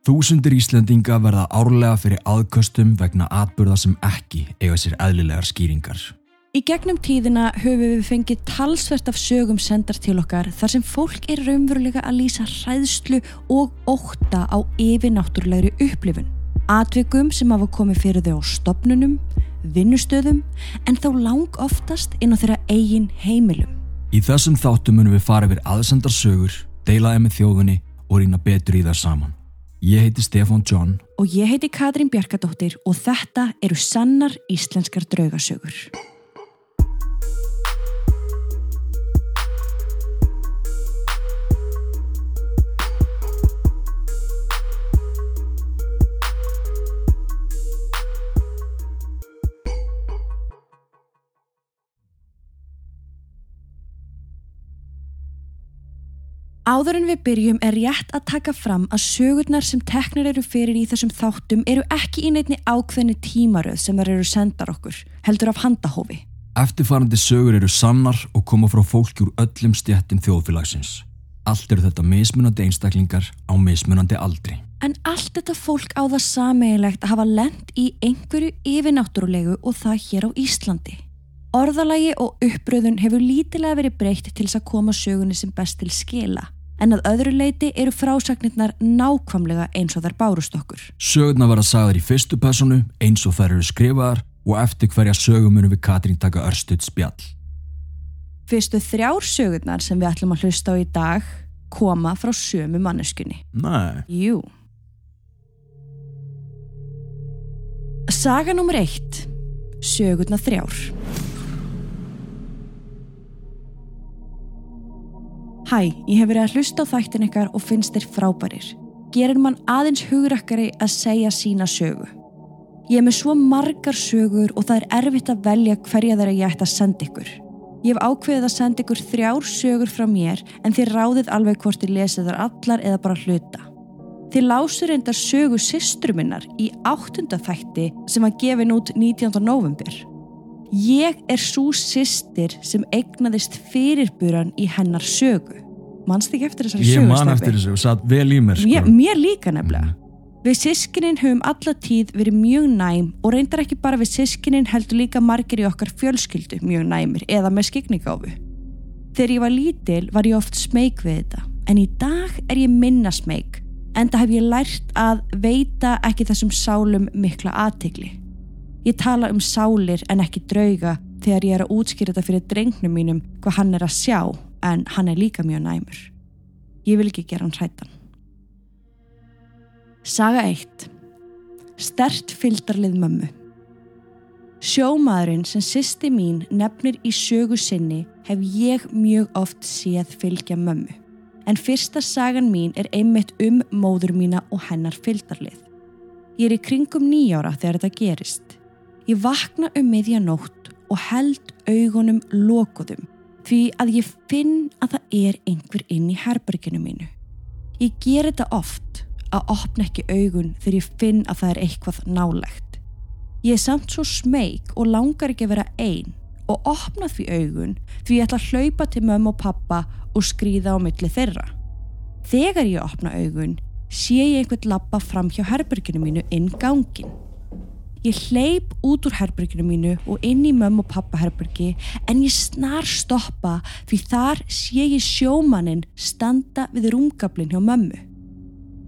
Þúsundir Íslendinga verða árlega fyrir aðköstum vegna atburða sem ekki eiga sér eðlilegar skýringar. Í gegnum tíðina höfum við fengið talsvert af sögum sendar til okkar þar sem fólk er raunverulega að lýsa hræðslu og óta á yfirnáttúrulegri upplifun. Atvikum sem hafa komið fyrir þau á stopnunum, vinnustöðum en þá lang oftast inn á þeirra eigin heimilum. Í þessum þáttum munum við fara yfir aðsendar sögur, deilaði með þjóðunni og rýna betur í það saman. Ég heiti Stefan John Og ég heiti Katrín Bjarkadóttir og þetta eru sannar íslenskar draugasögur. Áður en við byrjum er rétt að taka fram að sögurnar sem teknir eru fyrir í þessum þáttum eru ekki í neittni ákveðni tímaröð sem þar eru sendar okkur, heldur af handahófi. Eftirfarandi sögur eru sannar og koma frá fólki úr öllum stjettum þjóðfélagsins. Allt eru þetta mismunandi einstaklingar á mismunandi aldri. En allt þetta fólk á það sameigilegt að hafa lent í einhverju yfirnáttúrulegu og það hér á Íslandi. Orðalagi og uppröðun hefur lítilega verið breytt til þess að koma sögunni sem best til skila, en að öðru leiti eru frásagnirnar nákvamlega eins og þær bárust okkur. Sögurna verða sagðar í fyrstu personu eins og þær eru skrifaðar og eftir hverja sögum munum við Katrín taka örstuð spjall. Fyrstu þrjár sögurnar sem við ætlum að hlusta á í dag koma frá sömu manneskunni. Nei. Jú. Saga nummer eitt. Sögurna þrjár. Hæ, ég hef verið að hlusta á þættin ykkar og finnst þér frábærir. Gerir mann aðeins hugrakkari að segja sína sögu. Ég er með svo margar sögur og það er erfitt að velja hverja þeirra ég ætti að senda ykkur. Ég hef ákveðið að senda ykkur þrjár sögur frá mér en þið ráðið alveg hvort þið lesið þar allar eða bara hluta. Þið lásur reyndar sögu systru minnar í áttunda þætti sem að gefin út 19. november. Ég er svo systir sem eignaðist fyrirburan í hennar sögu. Manst ekki eftir þessari sögu? Ég man eftir þessu og satt vel í mér sko. Mér, mér líka nefnilega. Við sískinin höfum alla tíð verið mjög næm og reyndar ekki bara við sískinin heldur líka margir í okkar fjölskyldu mjög næmir eða með skikningáfu. Þegar ég var lítil var ég oft smeyk við þetta en í dag er ég minna smeyk en það hef ég lært að veita ekki þessum sálum mikla aðtegli. Ég tala um sálir en ekki drauga þegar ég er að útskýra þetta fyrir drengnum mínum hvað hann er að sjá en hann er líka mjög næmur. Ég vil ekki gera hann hrættan. Saga 1. Stert fylgdarlið mömmu. Sjómaðurinn sem sýsti mín nefnir í sögu sinni hef ég mjög oft séð fylgja mömmu. En fyrsta sagan mín er einmitt um móður mína og hennar fylgdarlið. Ég er í kringum nýjára þegar þetta gerist. Ég vakna um miðjanótt og held augunum lokuðum því að ég finn að það er einhver inn í herberginu mínu. Ég ger þetta oft að opna ekki augun þegar ég finn að það er eitthvað nálegt. Ég er samt svo smeyk og langar ekki að vera einn og opna því augun því ég ætla að hlaupa til mömmu og pappa og skrýða á milli þeirra. Þegar ég opna augun sé ég einhvern lappa fram hjá herberginu mínu inn gangin. Ég hleyp út úr herberginu mínu og inn í mömmu og pappa herbergi en ég snar stoppa því þar sé ég sjómaninn standa við rúmgablin hjá mömmu.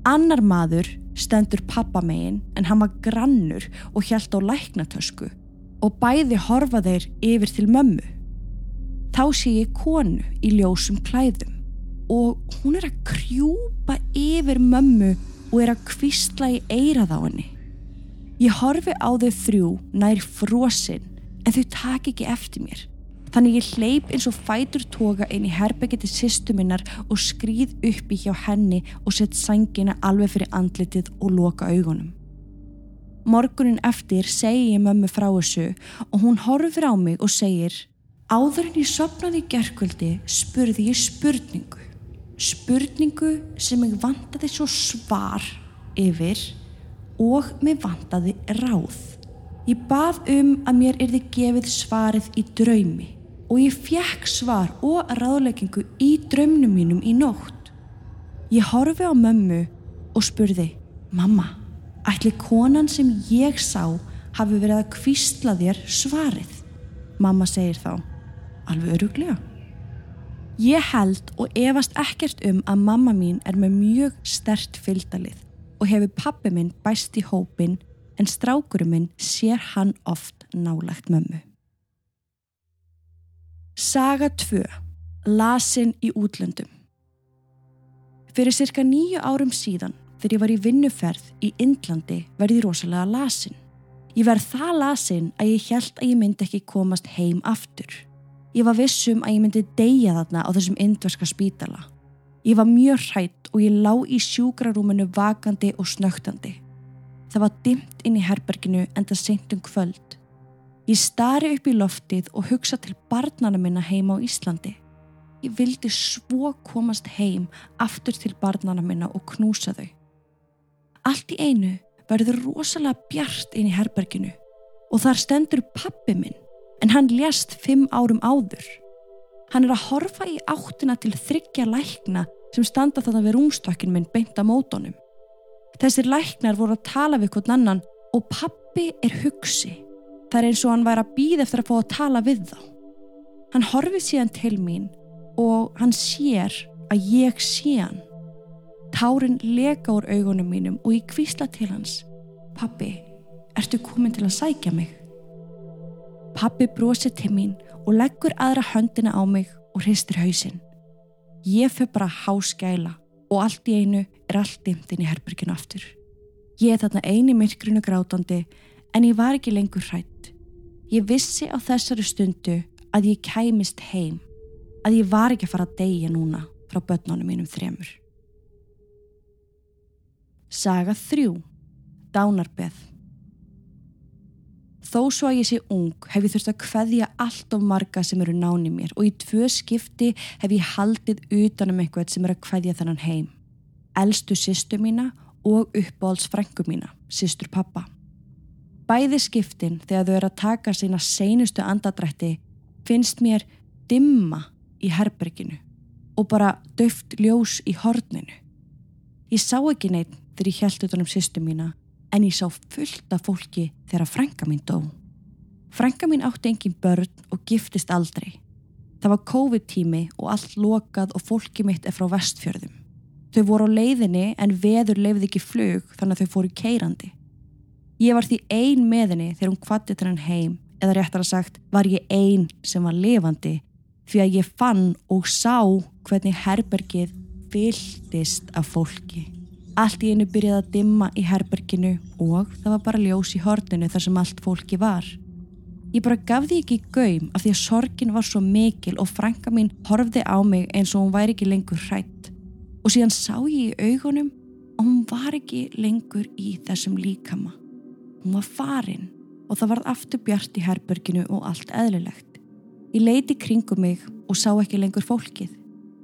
Annar maður stendur pappamegin en hann var grannur og hjælt á læknatösku og bæði horfa þeir yfir til mömmu. Þá sé ég konu í ljósum klæðum og hún er að krjúpa yfir mömmu og er að kvistla í eirað á henni. Ég horfi á þau þrjú nær frosinn en þau tak ekki eftir mér. Þannig ég hleyp eins og fætur toga inn í herbeggi til sýstu minnar og skrýð uppi hjá henni og sett sængina alveg fyrir andlitið og loka augunum. Morgunin eftir segi ég mömmu frá þessu og hún horfir á mig og segir Áður en ég sopnaði í gerkvöldi spurði ég spurningu. Spurningu sem ég vantaði svo svar yfir og mig vantaði ráð. Ég bað um að mér yrði gefið svarið í draumi og ég fekk svar og ráðleggingu í draumnum mínum í nótt. Ég horfi á mömmu og spurði, Mamma, ætli konan sem ég sá hafi verið að kvísla þér svarið. Mamma segir þá, alveg öruglega. Ég held og efast ekkert um að mamma mín er með mjög stert fylgdalið og hefur pappi minn bæst í hópin en strákurum minn sér hann oft nálagt mömmu. Saga 2. Lasin í útlöndum Fyrir cirka nýju árum síðan þegar ég var í vinnuferð í Indlandi verði rosalega lasin. Ég verð það lasin að ég held að ég myndi ekki komast heim aftur. Ég var vissum að ég myndi deyja þarna á þessum indverska spítala. Ég var mjög hrætt og ég lá í sjúkrarúminu vakandi og snögtandi. Það var dimt inn í herberginu en það seint um kvöld. Ég stari upp í loftið og hugsa til barnana minna heima á Íslandi. Ég vildi svo komast heim aftur til barnana minna og knúsa þau. Allt í einu verður rosalega bjart inn í herberginu og þar stendur pappi minn en hann lést fimm árum áður. Hann er að horfa í áttina til þryggja lækna sem standa þarna við rúmstökkin minn beint á mótonum. Þessir læknar voru að tala við hvern annan og pappi er hugsi. Það er eins og hann væri að býða eftir að fá að tala við þá. Hann horfið síðan til mín og hann sér að ég sé hann. Tárin leka úr augunum mínum og ég kvísla til hans. Pappi, ertu komin til að sækja mig? Pappi brosir til mín og leggur aðra höndina á mig og hristir hausinn. Ég fyrir bara háskæla og allt í einu er allt dimt inn í herberginu aftur. Ég er þarna eini myrkrinu grátandi en ég var ekki lengur hrætt. Ég vissi á þessari stundu að ég kæmist heim, að ég var ekki að fara að deyja núna frá börnunum mínum þremur. Saga 3. Dánarbeð Þó svo að ég sé ung hef ég þurft að hveðja allt of marga sem eru náni mér og í tvö skipti hef ég haldið utanum eitthvað sem er að hveðja þennan heim. Elstu sýstu mína og uppáhalds frængu mína, sýstur pappa. Bæði skiptin þegar þau eru að taka sína seinustu andadrætti finnst mér dimma í herberginu og bara döft ljós í horninu. Ég sá ekki neitt þegar ég held utan um sýstu mína en ég sá fullt af fólki þegar frænga mín dó. Frænga mín átti engin börn og giftist aldrei. Það var COVID-tími og allt lokað og fólki mitt er frá vestfjörðum. Þau voru á leiðinni en veður leiði ekki flug þannig að þau fóru keirandi. Ég var því ein með henni þegar hún kvatti henn heim eða réttar að sagt var ég ein sem var levandi því að ég fann og sá hvernig herbergið fylltist af fólki. Allt í einu byrjaði að dimma í herberginu og það var bara ljós í horninu þar sem allt fólki var. Ég bara gaf því ekki gaum af því að sorgin var svo mikil og frænka mín horfði á mig eins og hún væri ekki lengur hrætt. Og síðan sá ég í augunum og hún var ekki lengur í þessum líkama. Hún var farin og það varð aftur bjart í herberginu og allt eðlilegt. Ég leiti kringum mig og sá ekki lengur fólkið.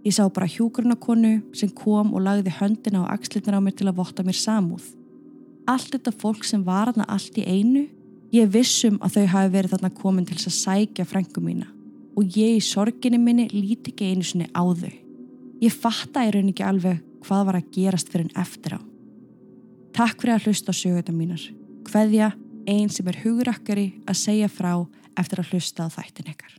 Ég sá bara hjúgrunarkonu sem kom og lagði höndina og axlirna á mér til að votta mér samúð. Allt þetta fólk sem var aðna allt í einu, ég vissum að þau hafi verið þarna komin til að sækja frængu mína og ég í sorginni minni líti ekki einu sinni á þau. Ég fatta í raun ekki alveg hvað var að gerast fyrir en eftir á. Takk fyrir að hlusta á söguna mínar. Hveðja einn sem er hugrakkari að segja frá eftir að hlusta á þættin ekkar.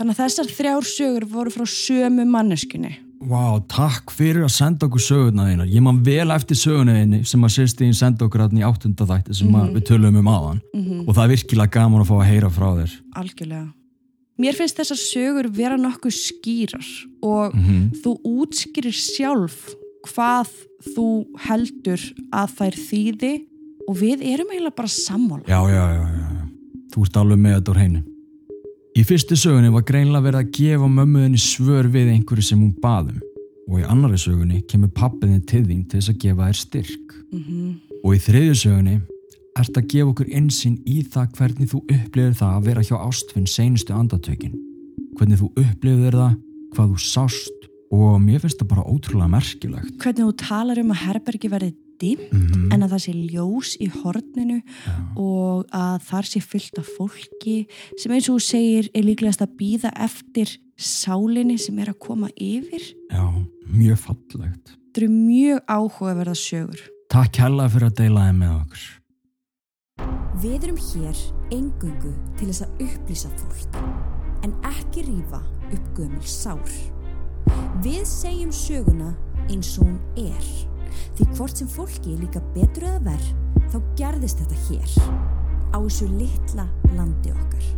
Þannig að þessar þrjár sögur voru frá sömu manneskunni. Vá, wow, takk fyrir að senda okkur söguna þínar. Ég man vel eftir söguna þínu sem að sýrstíðin senda okkur aðni í áttundadætti sem mm -hmm. við tölum um aðan mm -hmm. og það er virkilega gaman að fá að heyra frá þér. Algjörlega. Mér finnst þessar sögur vera nokkuð skýrar og mm -hmm. þú útskýrir sjálf hvað þú heldur að þær þýði og við erum eiginlega bara sammála. Já, já, já, já. Þú ert alveg með þetta úr heinu. Í fyrstu sögunni var greinlega verið að gefa mömmuðinni svör við einhverju sem hún baðum og í annari sögunni kemur pappiðin til þín til þess að gefa þér styrk. Mm -hmm. Og í þriðju sögunni ert að gefa okkur einsinn í það hvernig þú upplifir það að vera hjá ástfinn seinustu andatökin. Hvernig þú upplifir það, hvað þú sást og mér finnst það bara ótrúlega merkilegt. Hvernig þú talar um að herbergi verði dimmt mm -hmm. en að það sé ljós í horninu Já. og að þar sé fyllt af fólki sem eins og þú segir er líklegast að býða eftir sálinni sem er að koma yfir Já, mjög fallegt Þetta eru mjög áhugaverða sögur. Takk hella fyrir að deila þeim með okkur. Við erum hér engungu til þess að upplýsa fólk, en ekki rýfa upp gömul sár. Við segjum söguna eins og hún er, því hvort sem fólki líka betur eða verð, þá gerðist þetta hér, á þessu litla landi okkar.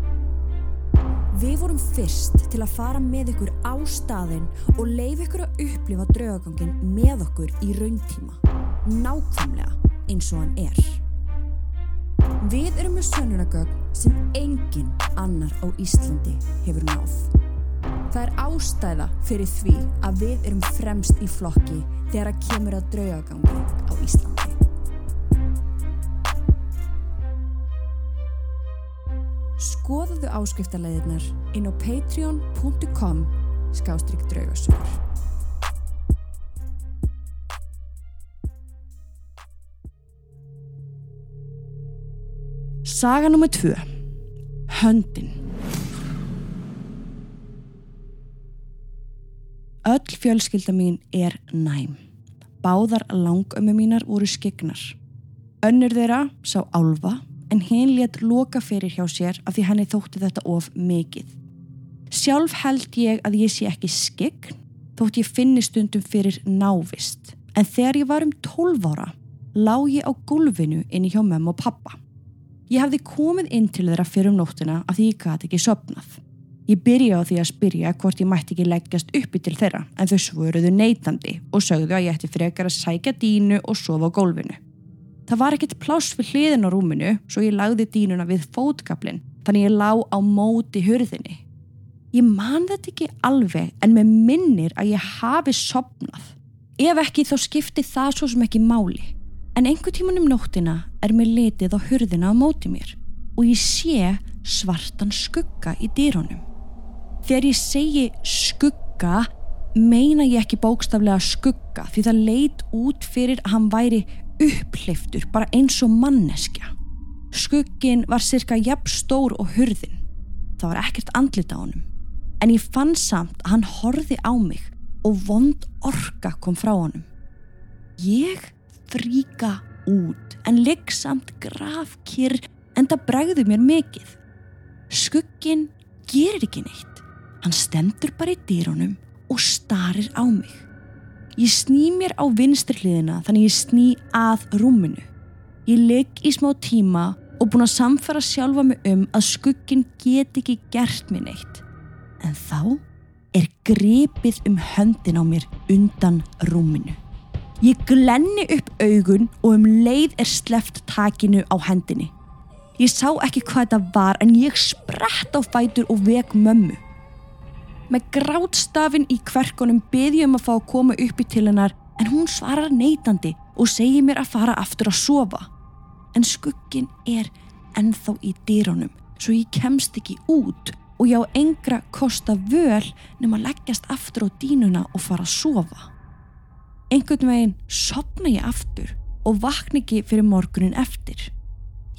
Við vorum fyrst til að fara með ykkur á staðinn og leif ykkur að upplifa draugagangin með okkur í rauntíma, nákvæmlega eins og hann er. Við erum með sönnunagögn sem engin annar á Íslandi hefur náð. Það er ástæða fyrir því að við erum fremst í flokki þegar að kemur að draugagangi á Íslandi. Skoðuðu áskriftarleðirnar inn á patreon.com skástrygg draugasögur. Saga nr. 2 Höndin Öll fjölskylda mín er næm. Báðar langömmu mínar voru skegnar. Önnur þeirra sá álfa en hinn létt loka fyrir hjá sér af því henni þótti þetta of mikið. Sjálf held ég að ég sé ekki skegn þótt ég finni stundum fyrir návist en þegar ég var um 12 ára lág ég á gulvinu inni hjá mömmu og pappa. Ég hafði komið inn til þeirra fyrir um nóttina af því ég gæti ekki sopnað. Ég byrja á því að spyrja hvort ég mætti ekki leggjast uppi til þeirra en þau svöruðu neytandi og sögðu að ég ætti frekar að sækja dínu og sofa á gólfinu. Það var ekkert pláss við hliðin á rúminu svo ég lagði dínuna við fótkaplinn þannig ég lá á móti hurðinni. Ég man þetta ekki alveg en með minnir að ég hafi sopnað. Ef ekki þá skipti það svo sem ekki máli. En einhver tíman um nóttina er mér litið á hurðina á móti mér og ég sé svartan skugga í dýrónum. Þegar ég segi skugga meina ég ekki bókstaflega skugga því það leit út fyrir að hann væri uppleiftur bara eins og manneskja. Skuggin var cirka jafn stór og hurðin. Það var ekkert andlit á honum. En ég fann samt að hann horfi á mig og vond orka kom frá honum. Ég fríka út en ligg samt grafkýr en það bregður mér mikið. Skuggin gerir ekki neitt. Hann stendur bara í dýrónum og starir á mig. Ég sný mér á vinstri hliðina þannig ég sný að rúminu. Ég ligg í smá tíma og búin að samfara sjálfa mig um að skuggin get ekki gert mér neitt. En þá er grepið um höndin á mér undan rúminu. Ég glenni upp augun og um leið er sleft takinu á hendinni. Ég sá ekki hvað þetta var en ég spratt á fætur og vek mömmu. Með grátstafin í kverkunum beði um að fá að koma upp í til hennar en hún svarar neitandi og segir mér að fara aftur að sofa. En skuggin er ennþá í dýrónum svo ég kemst ekki út og ég á engra kosta völ nema að leggjast aftur á dínuna og fara að sofa. Einhvern veginn sopna ég aftur og vakna ekki fyrir morgunin eftir.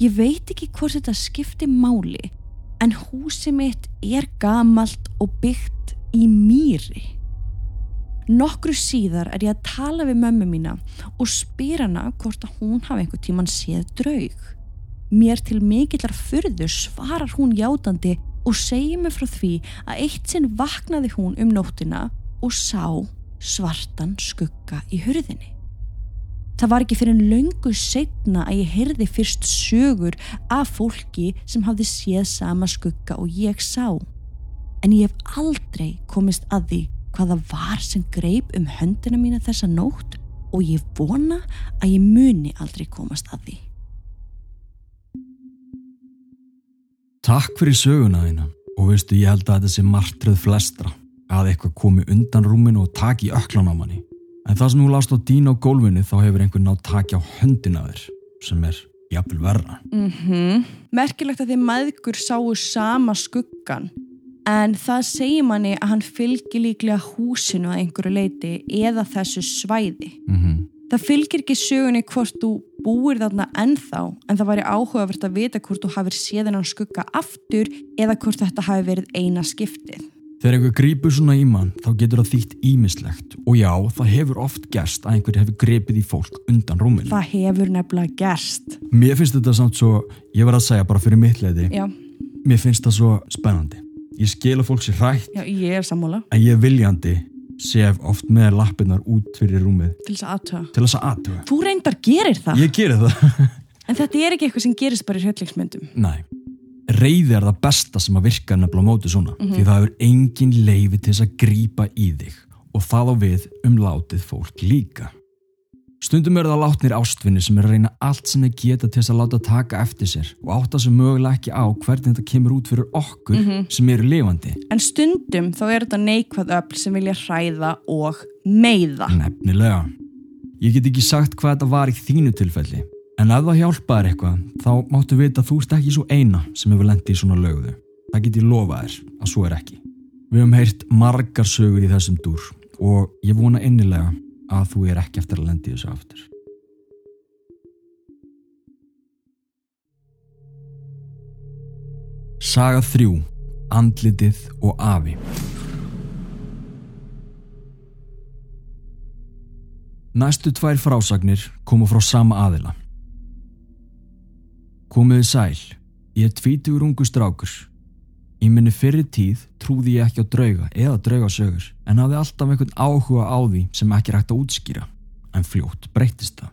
Ég veit ekki hvort þetta skipti máli en húsið mitt er gamalt og byggt í mýri. Nokkru síðar er ég að tala við mömmu mína og spyr hana hvort að hún hafi einhver tíman séð draug. Mér til mikillar fyrðu svarar hún játandi og segir mig frá því að eitt sinn vaknaði hún um nóttina og sá svartan skugga í hurðinni. Það var ekki fyrir löngu setna að ég heyrði fyrst sögur af fólki sem hafði séð sama skugga og ég sá. En ég hef aldrei komist að því hvaða var sem greip um höndina mína þessa nótt og ég vona að ég muni aldrei komast að því. Takk fyrir söguna þína og veistu ég held að þetta sé martröð flestra að eitthvað komi undan rúminu og taki öklan á manni. En það sem þú lást á dín á gólfinu þá hefur einhver nátt taki á höndina þér sem er jafnvel verra. Mm -hmm. Merkilegt að þið maðgur sáu sama skuggan en það segir manni að hann fylgir líklega húsinu að einhverju leiti eða þessu svæði. Mm -hmm. Það fylgir ekki sögunni hvort þú búir þarna ennþá en það væri áhugavert að vita hvort þú hafið séð hennan skugga aftur eða hvort þetta hafi verið eina skiptið. Þegar einhver grýpur svona í mann þá getur það þýtt ímislegt og já, það hefur oft gerst að einhver hefur grepið í fólk undan rúminu. Það hefur nefnilega gerst. Mér finnst þetta samt svo, ég var að segja bara fyrir mitt leiti, Já, mér finnst það svo spennandi. Ég skil að fólk sé hrætt já ég er sammála en ég viljandi sef oft með lappirnar út fyrir rúmið til þess að aðtöða. til þess að aðtuga. Þú reyndar gerir það, Ég geri það. en þetta er ekki eitthvað sem gerist bara í hryllingsmyndum. Nei. Reyði er það besta sem að virka nefnilega á móti svona því það hefur engin leifi til þess að grípa í þig og það á við um látið fólk líka. Stundum eru það látnir ástvinni sem er að reyna allt sem þeir geta til þess að láta taka eftir sér og átta sem mögulega ekki á hvernig þetta kemur út fyrir okkur sem eru lifandi. En stundum þá er þetta neikvæð öll sem vilja hræða og meiða. Nefnilega. Ég get ekki sagt hvað þetta var í þínu tilfelli en ef það hjálpaðir eitthvað þá máttu vita að þú ert ekki svo eina sem hefur lendið í svona lögðu. Það get ég lofa þér að svo er ekki. Við höfum heyrt margar sögur í þessum dúr og ég vona innilega að þú er ekki eftir að lendi þessu aftur. Saga 3. Andlitið og afi Næstu tvær frásagnir komu frá sama aðila. Komiði sæl, ég er tvítugur ungu strákur. Í minni fyrri tíð trúði ég ekki á drauga eða draugasögur en hafði alltaf einhvern áhuga á því sem ekki rægt að útskýra. En fljótt breytist það.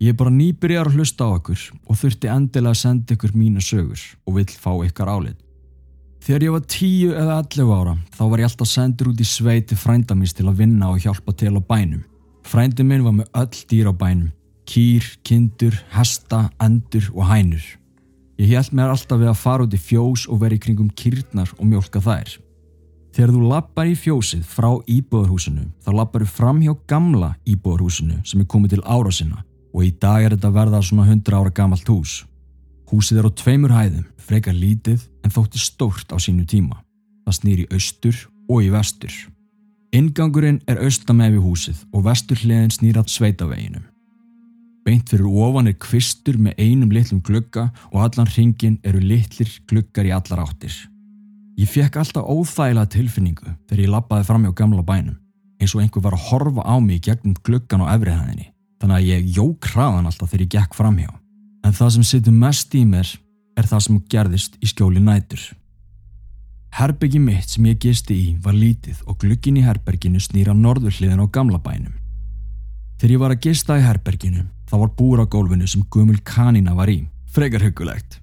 Ég er bara nýbyrjar að hlusta á okkur og þurfti endilega að senda ykkur mína sögur og vill fá ykkar álit. Þegar ég var 10 eða 11 ára þá var ég alltaf sendur út í sveiti frændamins til að vinna og hjálpa til á bænum. Frændi minn var með öll dýr á bænum. Kýr, kindur, hesta, endur og hænur. Ég held mér alltaf við að fara út í fjós og vera í kringum kýrnar og mjólka þær. Þegar þú lappar í fjósið frá íbúðarhúsinu þá lappar þú fram hjá gamla íbúðarhúsinu sem er komið til ára sinna og í dag er þetta verða svona 100 ára gamalt hús. Húsið er á tveimur hæðum, frekar lítið en þótti stórt á sínu tíma. Það snýr í austur og í vestur. Ingangurinn er austameg við húsið og vestur hliðin snýr að sveitaveginum. Beint fyrir ofan er kvistur með einum litlum glugga og allan ringin eru litlir gluggar í allar áttir. Ég fekk alltaf óþægilega tilfinningu þegar ég lappaði fram hjá gamla bænum, eins og einhver var að horfa á mig gegnum gluggan á efrihæðinni, þannig að ég jók hraðan alltaf þegar ég gekk fram hjá. En það sem situr mest í mér er það sem gerðist í skjóli nætur. Herbeggi mitt sem ég gisti í var lítið og glugginn í herberginu snýra norðurhliðin á gamla bænum. Þegar ég var að gista í herberginu þá var búr á gólfinu sem gumul kanína var í, frekar hugulegt.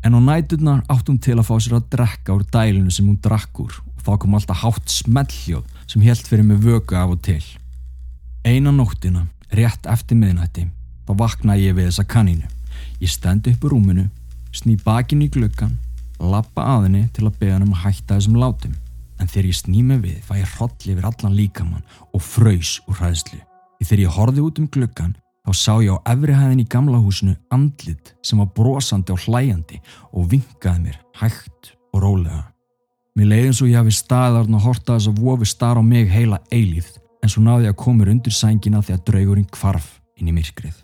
En á næturnar átt hún til að fá sér að drekka úr dælinu sem hún drakk úr og þá kom alltaf hátt smelljóð sem helt fyrir mig vöku af og til. Einan nóttina, rétt eftir miðnætti, þá vaknaði ég við þessa kanínu. Ég stend upp úr rúminu, sný bakinn í gluggan, lappa að henni til að beða hann um að hætta þessum látum. En þegar ég sný mig við, fæ ég hrolli yfir allan líkamann og fröys úr hræðslu. Þegar ég horfði út um gluggan, þá sá ég á efri hæðin í gamla húsinu andlit sem var brosandi og hlæjandi og vinkaði mér hægt og rólega. Mér leiði eins og ég hafi staðarn og horta þess að vofi star á mig heila eilíð en svo náði ég að koma undir sængina þegar draugurinn kvarf inn í myrkrið.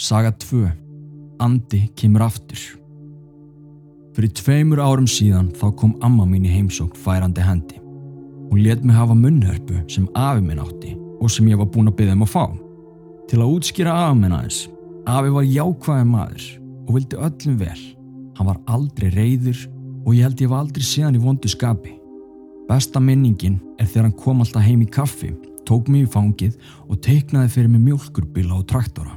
Saga 2. Andi kemur aftur. Fyrir tveimur árum síðan þá kom amma mín í heimsókn færandi hendi. Hún let mig hafa munnhörpu sem afi minn átti og sem ég var búin að byggja um að fá. Til að útskýra afi minn aðeins. Afi var jákvæði maður og vildi öllum vel. Hann var aldrei reyður og ég held ég var aldrei síðan í vondu skapi. Besta minningin er þegar hann kom alltaf heim í kaffi, tók mig í fangið og teiknaði fyrir mig mjölkurbíla og traktora.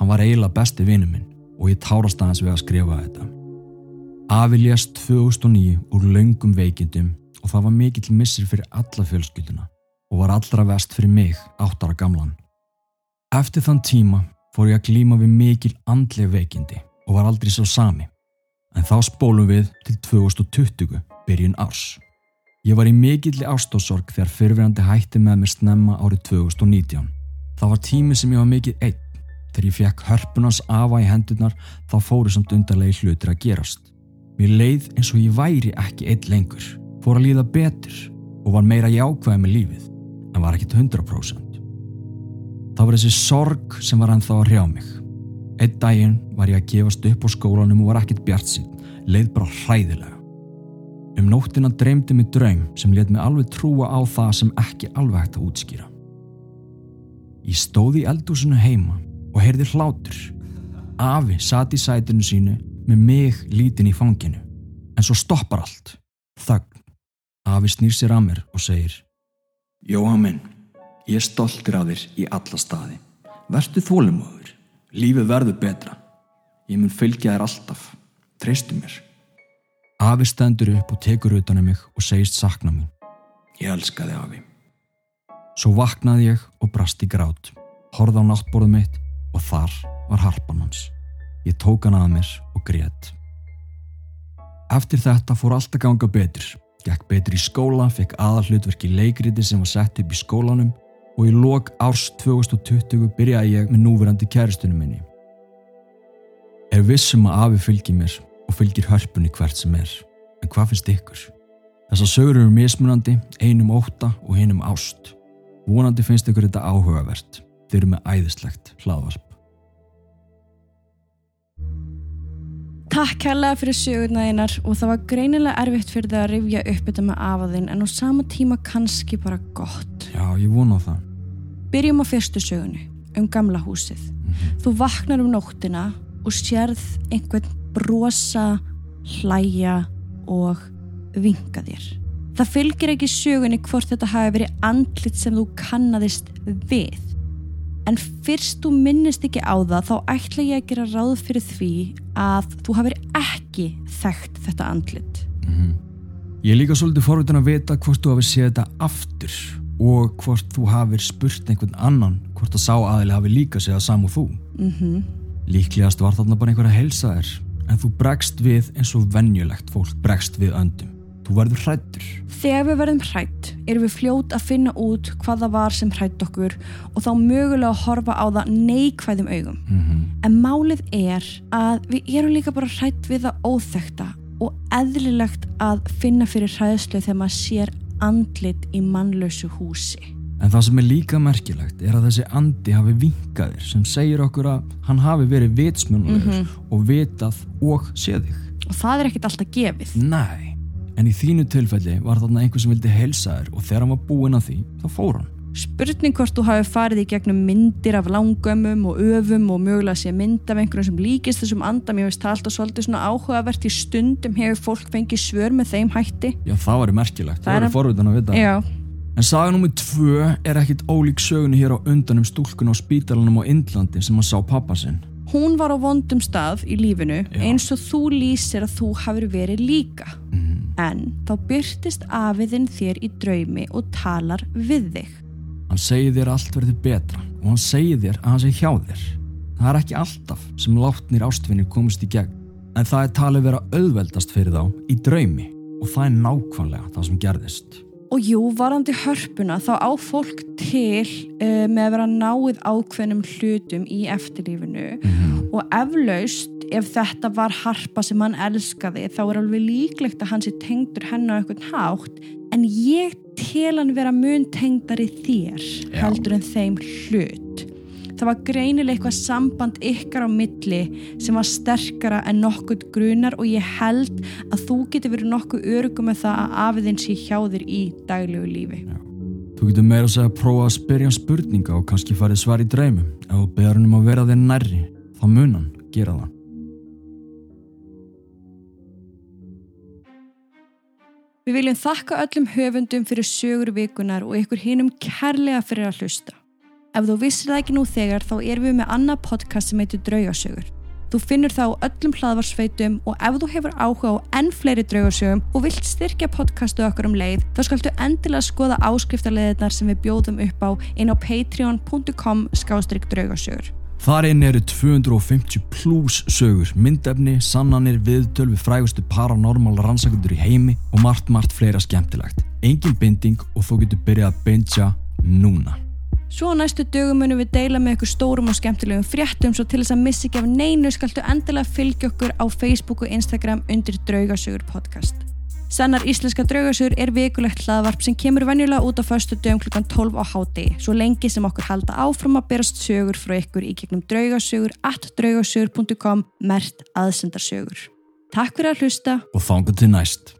Hann var eiginlega besti vinnu minn og ég tárast aðeins við að skrifa þetta. Afi lést 2009 úr laungum veikindum og það var mikill missir fyrir alla fjölskylduna og var allra vest fyrir mig áttara gamlan. Eftir þann tíma fór ég að glíma við mikil andleg veikindi og var aldrei svo sami. En þá spólum við til 2020 byrjun árs. Ég var í mikilli ástósorg þegar fyrirverandi hætti með mér snemma árið 2019. Það var tími sem ég var mikið einn. Þegar ég fekk hörpunans afa í hendurnar þá fóru samt undarlegi hlutir að gerast. Mér leið eins og ég væri ekki einn lengur. Fór að líða betur og var meira jákvæði með lífið en var ekkit 100%. Það var þessi sorg sem var ennþá að hrjá mig. Einn daginn var ég að gefast upp á skólanum og var ekkit bjart sín, leið bara hræðilega. Um nóttina dreymdi mig draum sem let mig alveg trúa á það sem ekki alveg hægt að útskýra. Ég stóði í eldúsinu heima og heyrði hlátur. Afi sati í sætinu sínu með mig lítinn í fanginu. En svo stoppar allt. Þögn. Afi snýr sér að mér og segir Jóhann minn, ég er stoltur af þér í alla staði. Vertu þólumöður. Lífið verður betra. Ég mun fylgja þér alltaf. Treystu mér. Afi stendur upp og tekur utan um mig og segist sakna mín. Ég elska þig afi. Svo vaknaði ég og brast í grát. Horða á náttborðum mitt og þar var harpan hans. Ég tók hann að mér og grét. Eftir þetta fór allt að ganga betur. Gekk betur í skóla, fekk aðalhlutverk í leikriti sem var sett upp í skólanum og í lok árs 2020 byrjaði ég með núverandi kæristunum minni. Er vissum að afi fylgir mér og fylgir hörpunni hvert sem er. En hvað finnst ykkur? Þessar sögur eru mismunandi, einum óta og einum ást. Vonandi finnst ykkur þetta áhugavert. Þeir eru með æðislegt hlaðvarp. Takk kærlega fyrir sögurna einar og það var greinilega erfitt fyrir það að rifja upp þetta með afaðinn en á sama tíma kannski bara gott. Já, ég vona það. Byrjum á fyrstu sögunu, um gamla húsið. Þú vaknar um nóttina og sérð einhvern brosa, hlæja og vinga þér. Það fylgir ekki sögunni hvort þetta hafi verið andlit sem þú kannadist við. En fyrst þú minnist ekki á það þá ætla ég að gera ráð fyrir því að þú hafið ekki þekkt þetta andlit. Ég er líka svolítið forvitin að vita hvort þú hafi séð þetta aftur og hvort þú hafi spurt einhvern annan hvort að sá aðili hafi líka séð það sam og þú. Mm Líklegast var þarna bara einhver að heilsa þér en þú bregst við eins og venjulegt fólk bregst við öndum. Þú verður hrættur. Þegar við verðum hrætt erum við fljót að finna út hvað það var sem hrætt okkur og þá mögulega að horfa á það neikvæðum augum. Mm En málið er að við erum líka bara hrætt við það óþekta og eðlilegt að finna fyrir hræðslu þegar maður sér andlit í mannlausu húsi. En það sem er líka merkilegt er að þessi andi hafi vinkaðir sem segir okkur að hann hafi verið vitsmjönulegur og vitað og séð þig. Og það er ekkert alltaf gefið. Nei, en í þínu tilfelli var þarna einhver sem vildi heilsa þér og þegar hann var búinn að því, þá fór hann. Spurning hvort þú hafi farið í gegnum myndir af langömmum og öfum og mögulega sé mynd af einhverjum sem líkist þessum andam, ég veist það alltaf svolítið svona áhugavert í stundum hefur fólk fengið svör með þeim hætti. Já, það var merkilegt, Það var forvitan að vita. Já, En saga nummið tvö er ekkit ólík sögunni hér á undan um stúlkun á spítalanum á Indlandi sem hann sá pappa sinn. hún var á vondum stað í lífinu Já. eins og þú lýsir að þú hafur verið líka. En þá byrtist afiðinn þér í draumi og talar við þig. Hann segir þér allt verður betra og hann segir þér að hann sé hjá þér. Það er ekki alltaf sem látnir ástfinnir komist í gegn, en það er talið vera auðveldast fyrir þá í draumi og það er nákvæmlega það sem gerðist. Og jú, varandi hörpuna þá á fólk til uh, með að vera náið ákveðnum hlutum í eftirlífinu og eflaust ef þetta var harpa sem hann elskaði þá er alveg líklegt að hann sé tengdur henni á einhvern hátt en ég tel hann vera mun tengdari þér Já. heldur en þeim hlut. Það var greinilega eitthvað samband ykkar á milli sem var sterkara en nokkuð grunar og ég held að þú getur verið nokkuð örugum með það að afiðin sé hjá þér í daglegu lífi. Þú getur meira að segja að prófa að spyrja spurninga og kannski farið svar í draumum. Ef þú beður hann um að vera þér nærri, þá mun hann gera það. Við viljum þakka öllum höfundum fyrir sögur vikunar og ykkur hinum kærlega fyrir að hlusta. Ef þú vissir það ekki nú þegar þá erum við með annað podcast sem heitir Draugasögur. Þú finnur það á öllum hlaðvarsveitum og ef þú hefur áhuga á enn fleiri draugasögum og vilt styrkja podcastu okkar um leið þá skaltu endilega skoða áskriftarleðinar sem við bjóðum upp á inn á patreon.com skástrygg draugasögur. Þar inn eru 250 pluss sögur, myndefni, sannanir, viðtöl við frægustu paranormal rannsakundur í heimi og margt, margt fleira skemmtilegt. Engin binding og þú getur byrjað að bingja núna. Svo næstu dögum munum við deila með ykkur stórum og skemmtilegum fréttum svo til þess að missa ekki af neinu skaltu endilega fylgja okkur á Facebook og Instagram undir Draugasögur podcast. Sannar íslenska draugasögur er vikulegt hlaðvarp sem kemur venjulega út á föstu dögum klukkan 12 á háti svo lengi sem okkur halda áfram að berast sögur frá ykkur í gegnum draugasögur at draugasögur.com mert aðsendarsögur. Takk fyrir að hlusta Og þángu til næst.